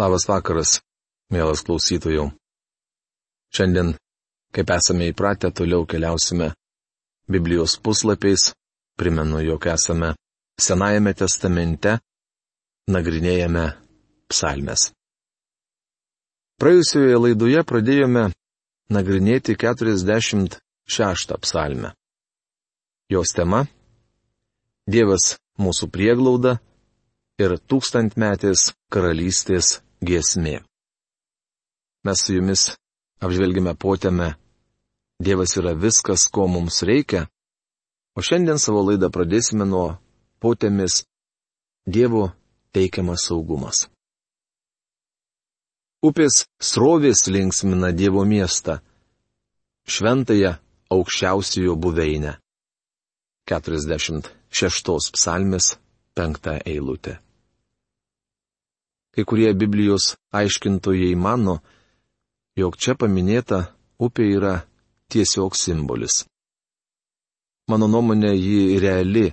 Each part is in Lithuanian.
Labas vakaras, mielas klausytojų. Šiandien, kaip esame įpratę, toliau keliausime Biblijos puslapiais. Primenu, jog esame Senajame testamente, nagrinėjame psalmes. Praėjusioje laidoje pradėjome nagrinėti 46 psalmę. Jos tema - Dievas mūsų prieglauda ir tūkstantmetės karalystės giesmė. Mes su jumis apžvelgime potėme Dievas yra viskas, ko mums reikia, o šiandien savo laidą pradėsime nuo potėmis Dievo teikiamas saugumas. Upės srovės linksmina Dievo miestą, šventąją aukščiausiojo buveinę. 46 psalmės 5 eilutė. Kai kurie Biblijos aiškintojai mano, jog čia paminėta upė yra tiesiog simbolis. Mano nuomonė ji reali,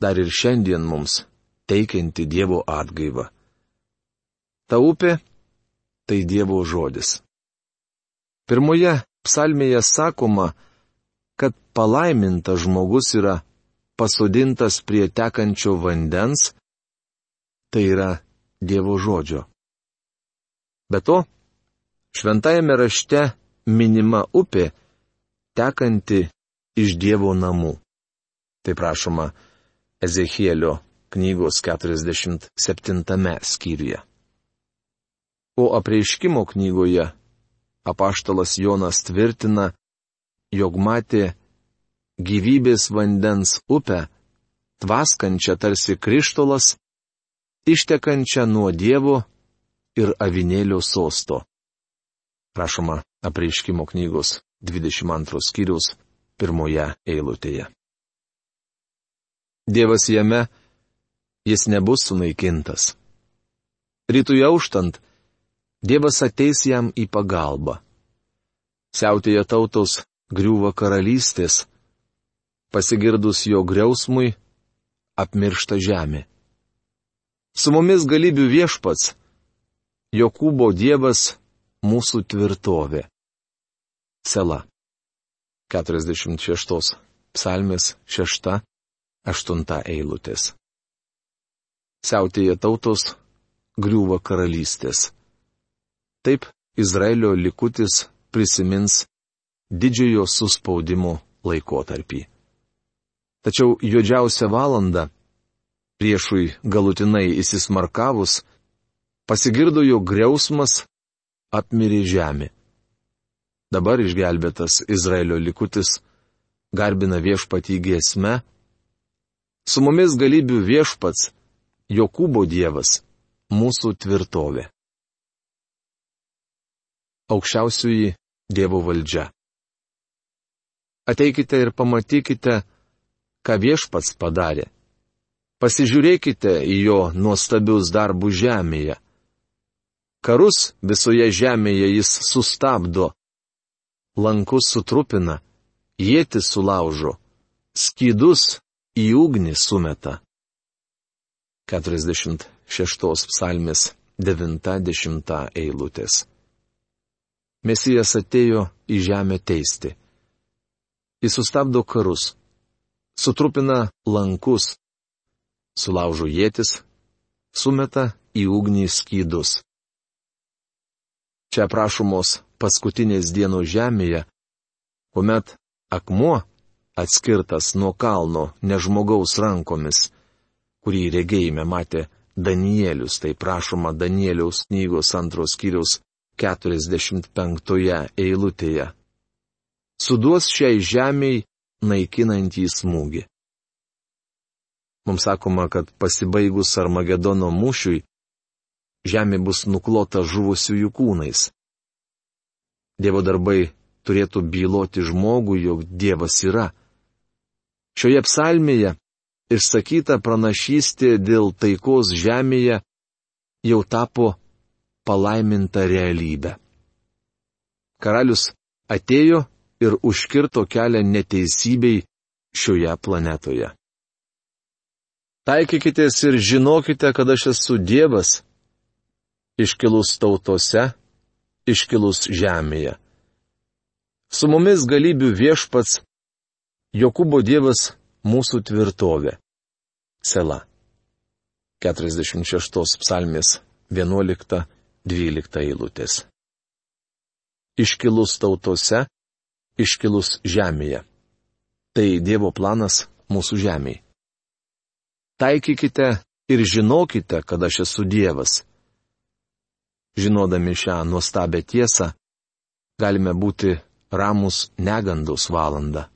dar ir šiandien mums teikianti Dievo atgaivą. Ta upė - tai Dievo žodis. Pirmoje psalmėje sakoma, kad palaimintas žmogus yra pasodintas prie tekančio vandens, tai yra Dievo žodžio. Be to, šventajame rašte minima upė, tekanti iš Dievo namų. Tai prašoma Ezechielio knygos 47 skyriuje. O apreiškimo knygoje apaštalas Jonas tvirtina, jog matė gyvybės vandens upę, tvaskančią tarsi krištolas, ištekančią nuo Dievo ir avinėlio sosto. Prašoma apreiškimo knygos 22 skyrius pirmoje eilutėje. Dievas jame, jis nebus sunaikintas. Rytui auštant, Dievas ateis jam į pagalbą. Siautėje tautos griūva karalystės, Pasigirdus jo griausmui, apmiršta žemė. Su mumis galybių viešpats, Jokūbo Dievas mūsų tvirtovė. Sela. 46. Psalmės 6-8 eilutės. Siautėje tautos, griūva karalystės. Taip Izraelio likutis prisimins didžiojo suspaudimo laikotarpį. Tačiau juodžiausią valandą, priešui galutinai įsismarkavus, pasigirdo jo griausmas, apmirė žemė. Dabar išgelbėtas Izraelio likutis garbina viešpatį giesme, su mumis galybių viešpats, Jokūbo Dievas, mūsų tvirtovė. Aukščiausioji Dievo valdžia. Ateikite ir pamatykite, ką viešpats padarė. Pasižiūrėkite į jo nuostabius darbus žemėje. Karus visoje žemėje jis sustabdo, lankus sutrupina, jėti sulaužo, skydus į ugnį sumeta. 46 psalmės 90 eilutės. Mesijas atėjo į žemę teisti. Jis sustabdo karus, sutrupina lankus, sulaužo jėtis, sumeta į ugnį skydus. Čia prašomos paskutinės dienos žemėje, kuomet akmuo atskirtas nuo kalno nežmogaus rankomis, kurį regėjime matė Danielius, tai prašoma Danieliaus knygos antros skyriaus 45 eilutėje. Suduos šiai žemiai naikinantį smūgį. Mums sakoma, kad pasibaigus Armagedono mūšiui, žemė bus nuklota žuvusiųjų kūnais. Dievo darbai turėtų byloti žmogui, jog Dievas yra. Šioje psalmėje išsakyta pranašystė dėl taikos žemėje jau tapo palaiminta realybė. Karalius atėjo ir užkirto kelią neteisybei šioje planetoje. Taikykitės ir žinokite, kad aš esu Dievas. iškilus tautose, iškilus žemėje. Su mumis galybių viešpats, Jokūbo Dievas mūsų tvirtovė. Sela. 46 psalmės 11-12 eilutės. Iškilus tautose, iškilus žemėje. Tai Dievo planas mūsų žemėje. Taikykite ir žinokite, kad aš esu Dievas. Žinodami šią nuostabę tiesą, galime būti ramus negandos valandą.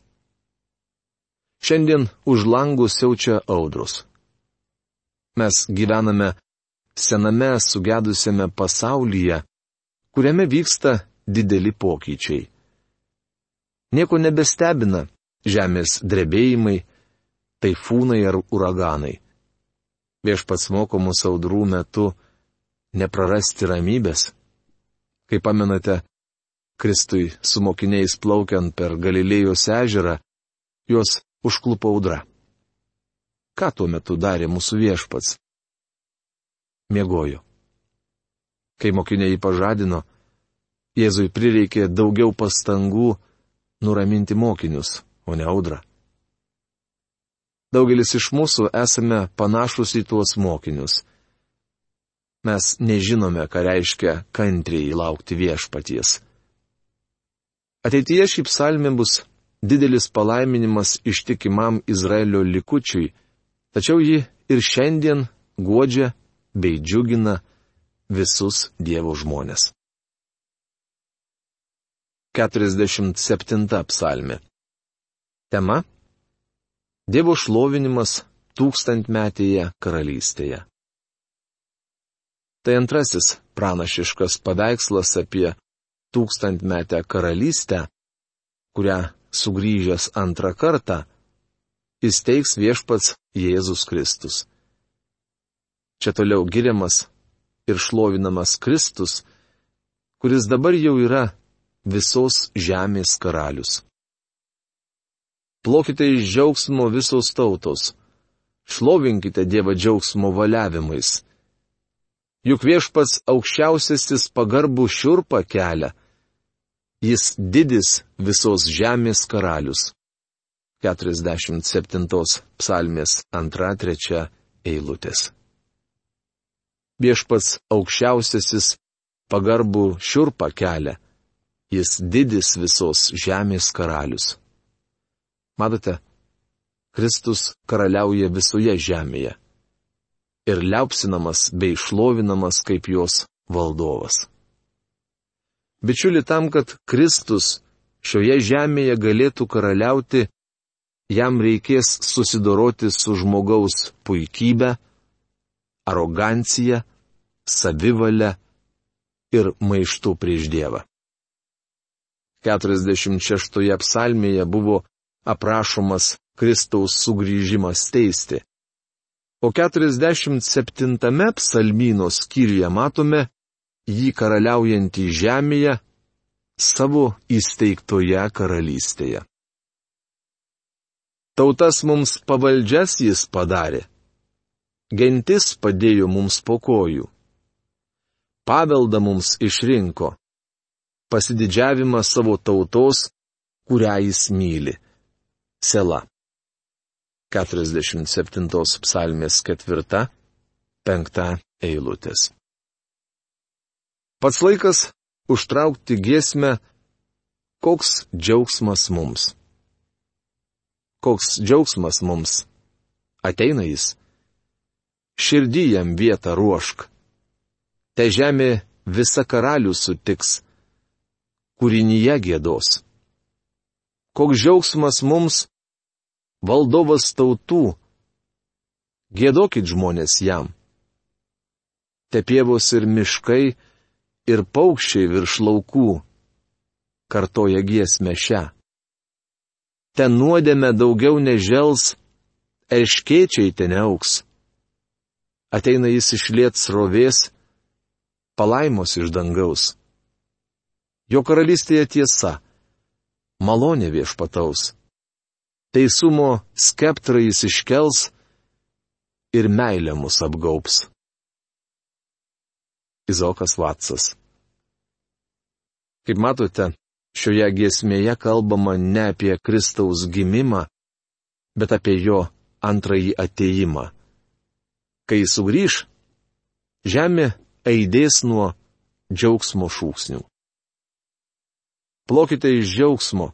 Šiandien už langų siaučia audrus. Mes gyvename sename sugedusiame pasaulyje, kuriame vyksta dideli pokyčiai. Nieko nebestebina žemės drebėjimai, taifūnai ar uraganai. Viešpats moko mūsų audrų metu neprarasti ramybės. Kaip pamenate, Kristui su mokiniais plaukiant per Galilėjos ežerą, juos užklupo audra. Ką tuo metu darė mūsų viešpats? Miegojo. Kai mokiniai jį pažadino, Jėzui prireikė daugiau pastangų nuraminti mokinius, o ne audrą. Daugelis iš mūsų esame panašus į tuos mokinius. Mes nežinome, ką reiškia kantriai laukti viešpaties. Ateityje šį psalmę bus didelis palaiminimas ištikimam Izraelio likučiui, tačiau ji ir šiandien godžia bei džiugina visus Dievo žmonės. 47 psalmė. Tema Dievo šlovinimas tūkstantmetėje karalystėje. Tai antrasis pranašiškas paveikslas apie tūkstantmetę karalystę, kurią sugrįžęs antrą kartą įsteigs viešpats Jėzus Kristus. Čia toliau giriamas ir šlovinamas Kristus, kuris dabar jau yra visos žemės karalius. Plokite iš džiaugsmo visos tautos. Šlovinkite Dievą džiaugsmo valiavimais. Juk viešpats aukščiausiasis pagarbų šiurpą kelia. Jis didis visos žemės karalius. 47 psalmės 2-3 eilutės. Viešpats aukščiausiasis pagarbų šiurpą kelia. Jis didis visos žemės karalius. Matote, Kristus karaliauja visoje žemėje ir liaupsinamas bei šlovinamas kaip jos valdovas. Bičiuli tam, kad Kristus šioje žemėje galėtų karaliauti, jam reikės susidoroti su žmogaus puikybė, arogancija, savivalė ir maištu prieš Dievą. 46 psalmėje buvo aprašomas Kristaus sugrįžimas teisti. O 47 psalmyno skyriuje matome jį karaliaujantį žemėje savo įsteigtoje karalystėje. Tautas mums pavaldžias jis padarė. Gentis padėjo mums po kojų. Paveldą mums išrinko. Pasididžiavimą savo tautos, kurią jis myli. Sela. 47 psalmės 4-5 eilutės. Pats laikas užtraukti giesmę, koks džiaugsmas mums. Koks džiaugsmas mums. Ateina jis. Širdį jam vietą ruošk. Te žemė visa karalių sutiks. Kūrinyje gėdos. Koks džiaugsmas mums, valdovas tautų. Gėdokit žmonės jam. Te pievos ir miškai, ir paukščiai virš laukų. Kartoja giesmę šią. Ten nuodėme daugiau nežels, erškėčiai ten auks. Ateina jis išliet srovės, palaimos iš dangaus. Jo karalystėje tiesa, malonė viešpataus teisumo skeptrą jis iškels ir meilė mus apgaups. Izokas Vatsas. Kaip matote, šioje giesmėje kalbama ne apie Kristaus gimimą, bet apie jo antrąjį ateimą. Kai jis sugrįž, žemė aidės nuo džiaugsmo šūksnių. Plokite iš džiaugsmo,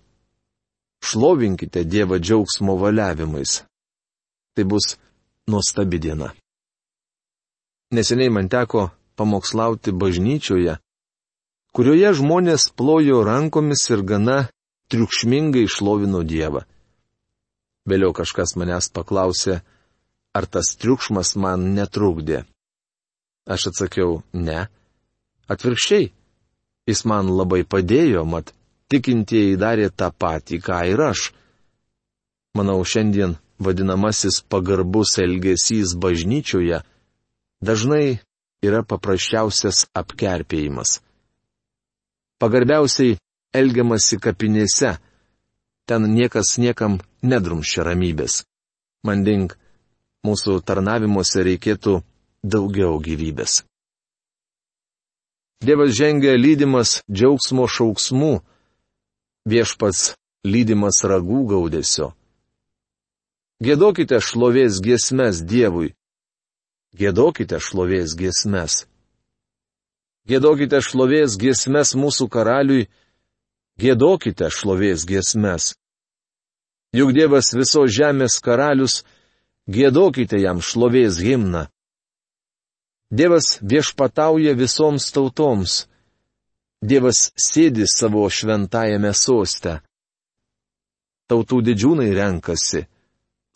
šlovinkite Dievą džiaugsmo valiavimais. Tai bus nuostabi diena. Neseniai man teko pamokslauti bažnyčioje, kurioje žmonės plojo rankomis ir gana triukšmingai šlovino Dievą. Vėliau kažkas manęs paklausė, ar tas triukšmas man netrukdė. Aš atsakiau, ne. Atvirkščiai, jis man labai padėjo, mat tikintieji darė tą patį, ką ir aš. Manau, šiandien vadinamasis pagarbus elgesys bažnyčioje dažnai yra paprasčiausias apkerpėjimas. Pagarbiausiai elgiamasi kapinėse, ten niekas niekam nedrumščia ramybės. Mandink, mūsų tarnavimuose reikėtų daugiau gyvybės. Dievas žengia lydimas džiaugsmo šauksmų, viešpats lydimas ragų gaudesio. Gėdokite šlovės giesmes Dievui. Gėdokite šlovės giesmes. Gėdokite šlovės giesmes mūsų karaliui. Gėdokite šlovės giesmes. Juk Dievas viso žemės karalius, gėdokite jam šlovės himną. Dievas viešpatauja visoms tautoms. Dievas sėdi savo šventajame soste. Tautų didžiūnai renkasi.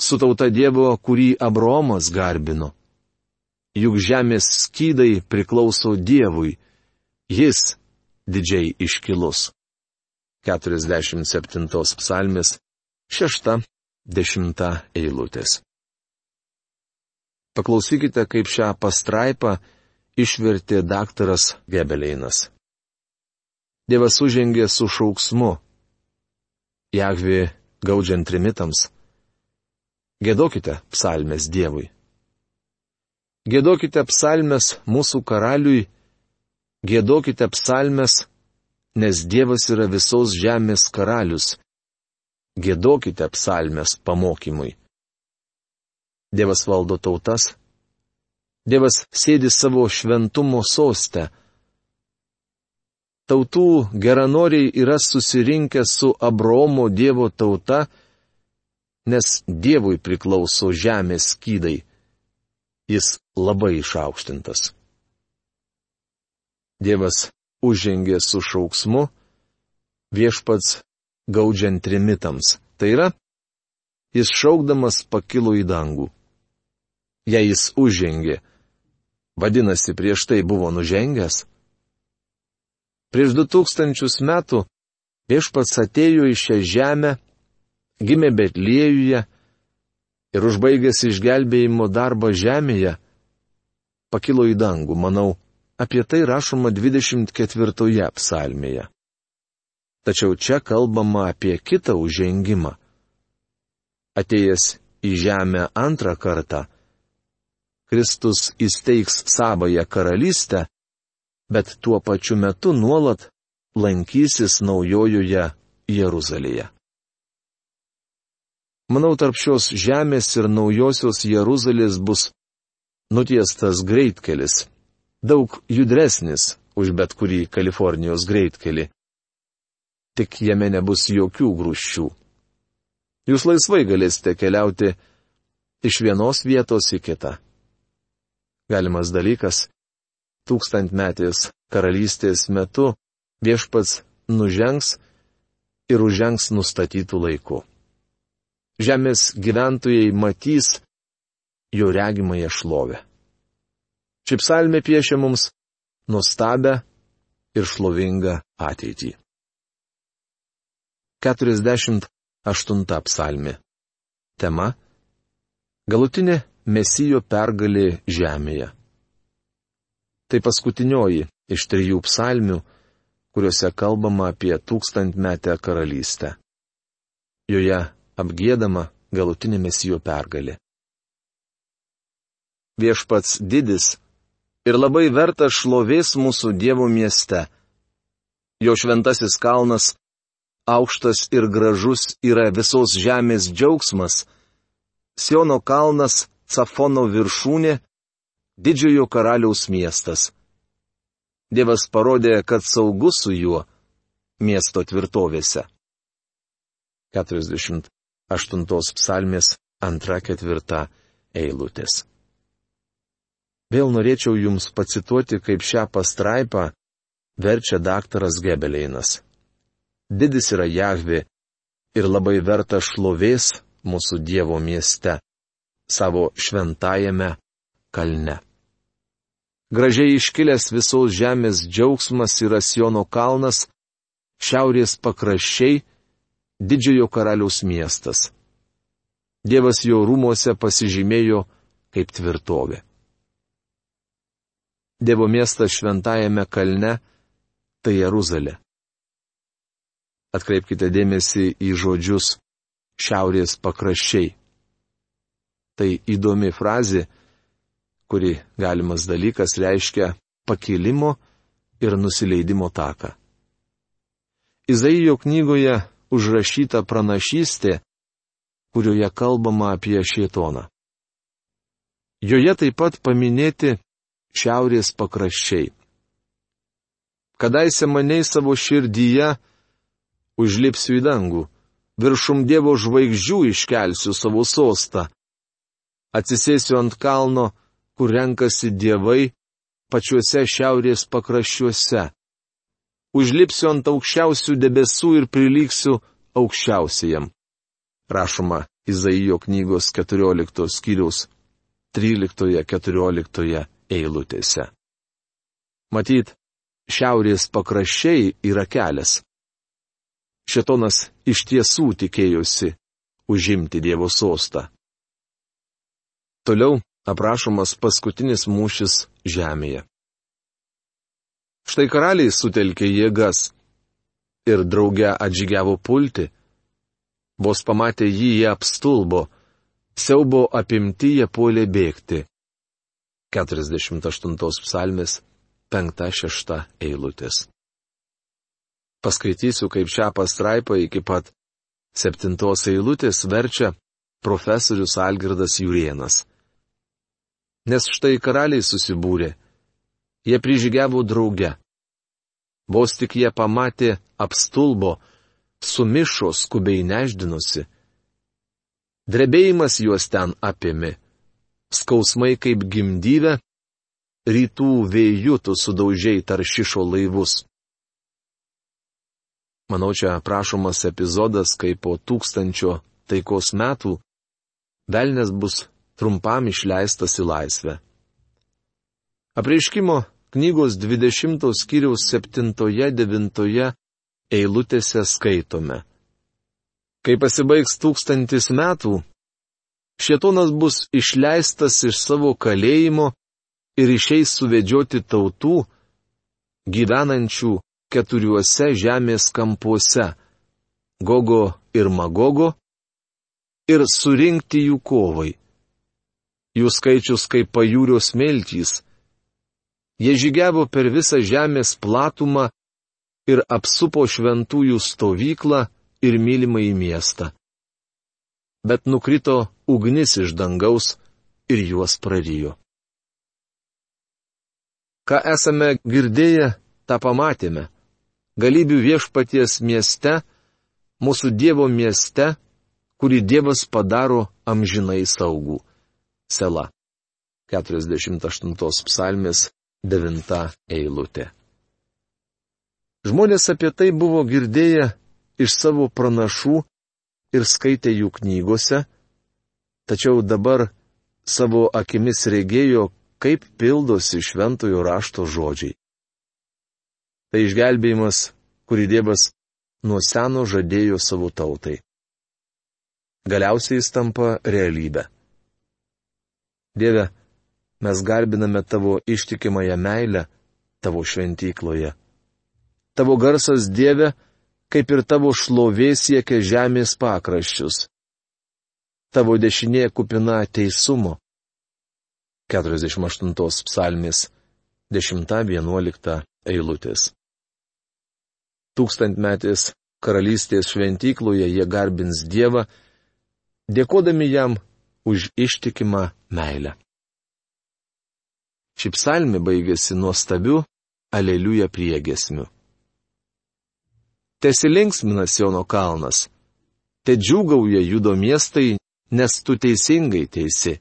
Su tauta Dievo, kurį Abromas garbino. Juk žemės skydai priklauso Dievui. Jis didžiai iškilus. 47 psalmis, 6-10 eilutės. Paklausykite, kaip šią pastraipą išvertė daktaras Gebeleinas. Dievas užengė su šauksmu. Jahvi gaudžiant trimitams. Gėdokite psalmės Dievui. Gėdokite psalmės mūsų karaliui, gėdokite psalmės, nes Dievas yra visos žemės karalius. Gėdokite psalmės pamokymui. Dievas valdo tautas. Dievas sėdi savo šventumo sostę tautų geranoriai yra susirinkę su Abromo Dievo tauta, nes Dievui priklauso žemės skydai. Jis labai išaukštintas. Dievas užžengė su šauksmu, viešpats gaudžiant trimitams. Tai yra, jis šaukdamas pakilo į dangų. Jei jis užžengė, vadinasi, prieš tai buvo nužengęs. Prieš du tūkstančius metų viešpats atėjo į šią žemę, gimė Betliejuje ir užbaigęs išgelbėjimo darbą žemėje, pakilo į dangų, manau, apie tai rašoma 24 psalmėje. Tačiau čia kalbama apie kitą užžengimą. Atėjęs į žemę antrą kartą, Kristus įsteigs savoją karalystę bet tuo pačiu metu nuolat lankysis naujojoje Jeruzalėje. Manau, tarp šios žemės ir naujosios Jeruzalės bus nutiestas greitkelis, daug judresnis už bet kurį Kalifornijos greitkelį. Tik jame nebus jokių grūščių. Jūs laisvai galėsite keliauti iš vienos vietos į kitą. Galimas dalykas tūkstantmetės karalystės metu viešpats nužengs ir užžengs nustatytų laikų. Žemės gyventojai matys jo regimąją šlovę. Ši psalmė piešia mums nuostabę ir šlovingą ateitį. 48 psalmė. Tema - galutinė mesijo pergalė žemėje. Tai paskutinioji iš trijų psalmių, kuriuose kalbama apie tūkstantmetę karalystę. Joje apgėdama galutinė mesijo pergalė. Viešpats didis ir labai vertas šlovės mūsų Dievo mieste. Jo šventasis kalnas, aukštas ir gražus, yra visos žemės džiaugsmas. Siono kalnas, Safono viršūnė, didžiojo karaliaus miestas. Dievas parodė, kad saugus su juo miesto tvirtovėse. 48 psalmės 2-4 eilutės. Vėl norėčiau Jums pacituoti, kaip šią pastraipą verčia daktaras Gebeleinas. Didis yra Jahvi ir labai verta šlovės mūsų Dievo mieste, savo šventajame kalne. Gražiai iškilęs visos žemės džiaugsmas yra Siono kalnas, šiaurės pakraščiai, didžiojo karaliaus miestas. Dievas jo rūmose pasižymėjo kaip tvirtovė. Dievo miestas šventajame kalne - tai Jeruzalė. Atkreipkite dėmesį į žodžius šiaurės pakraščiai. Tai įdomi frazė, kuri galimas dalykas reiškia pakilimo ir nusileidimo taką. Izaijo knygoje užrašyta pranašystė, kurioje kalbama apie šietoną. Joje taip pat paminėti šiaurės pakraščiai. Kadaise maniai savo širdyje užlipsiu į dangų, viršum Dievo žvaigždžių iškelsiu savo sostą. Atsisėsiu ant kalno, kur renkasi dievai, pačiuose šiaurės pakraščiuose. Užlipsiu ant aukščiausių debesų ir priliksiu aukščiausiajam rašoma Izaijo knygos 14 skyriaus 13-14 eilutėse. Matyt, šiaurės pakraščiai yra kelias. Šetonas iš tiesų tikėjosi užimti Dievo sostą. Toliau aprašomas paskutinis mūšis žemėje. Štai karaliai sutelkė jėgas ir drauge atžygiavo pulti Vos pamatę jį, jie apstulbo, siaubo apimti jie puolė bėgti. 48 psalmės 5-6 eilutės. Paskaitysiu, kaip šią pastraipą iki pat septintos eilutės verčia profesorius Algirdas Jurienas. Nes štai karaliai susibūrė, jie prižygiavo drauge. Vos tik jie pamatė apstulbo, sumišo skubiai neždinosi. Drebėjimas juos ten apėmė. Skausmai kaip gimdyvė, rytų vėjų tu sudaužiai taršišo laivus. Manau, čia aprašomas epizodas, kai po tūkstančio taikos metų velnės bus trumpam išleistas į laisvę. Apreiškimo knygos 20 skyriaus 7-9 eilutėse skaitome. Kai pasibaigs tūkstantis metų, Šietonas bus išleistas iš savo kalėjimo ir išeis suvedžioti tautų, gyvenančių keturiuose žemės kampuose - Gogo ir Magogo, ir surinkti jų kovai. Jų skaičius kaip pajūrio smiltys. Jie žygiavo per visą žemės platumą ir apsupo šventųjų stovyklą ir mylimą į miestą. Bet nukrito ugnis iš dangaus ir juos prarijo. Ką esame girdėję, tą pamatėme. Galybių viešpaties mieste, mūsų Dievo mieste, kurį Dievas padaro amžinai saugų. Sela. 48 psalmės 9 eilutė. Žmonės apie tai buvo girdėję iš savo pranašų ir skaitė jų knygose, tačiau dabar savo akimis regėjo, kaip pildosi šventojo rašto žodžiai. Tai išgelbėjimas, kurį Dievas nuo seno žadėjo savo tautai. Galiausiai jis tampa realybė. Dieve, mes garbiname tavo ištikimąją meilę tavo šventykloje. Tavo garsas Dieve, kaip ir tavo šlovė siekia žemės pakraščius. Tavo dešinė kupina teisumo. 48 psalmės 10-11 eilutės. Tūkstantmetės karalystės šventykloje jie garbins Dievą, dėkodami jam už ištikimą meilę. Ši psalmi baigėsi nuostabiu aleliuja priegesmiu. Tesilinksmina Siono kalnas, te džiūgauja judo miestai, nes tu teisingai teisi.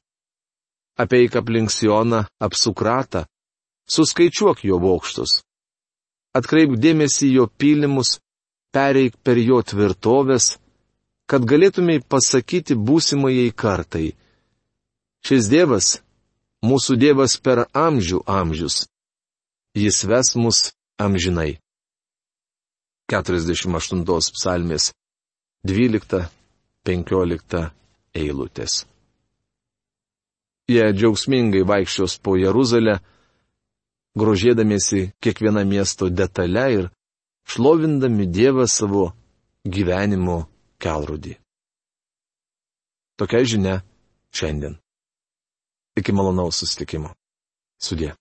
Apeik aplink Sioną apsukratą, suskaičiuok jo bokštus. Atkreip dėmesį jo pylimus, pereik per jo tvirtovės, kad galėtumai pasakyti būsimajai kartai. Šis Dievas, mūsų Dievas per amžių amžius. Jis ves mus amžinai. 48 psalmės 12-15 eilutės. Jie džiaugsmingai vaikščios po Jeruzalę, grožėdamiesi kiekvieną miesto detalę ir šlovindami Dievą savo gyvenimo kelrodį. Tokia žinia šiandien. Iki malonaus susitikimo. Sudė.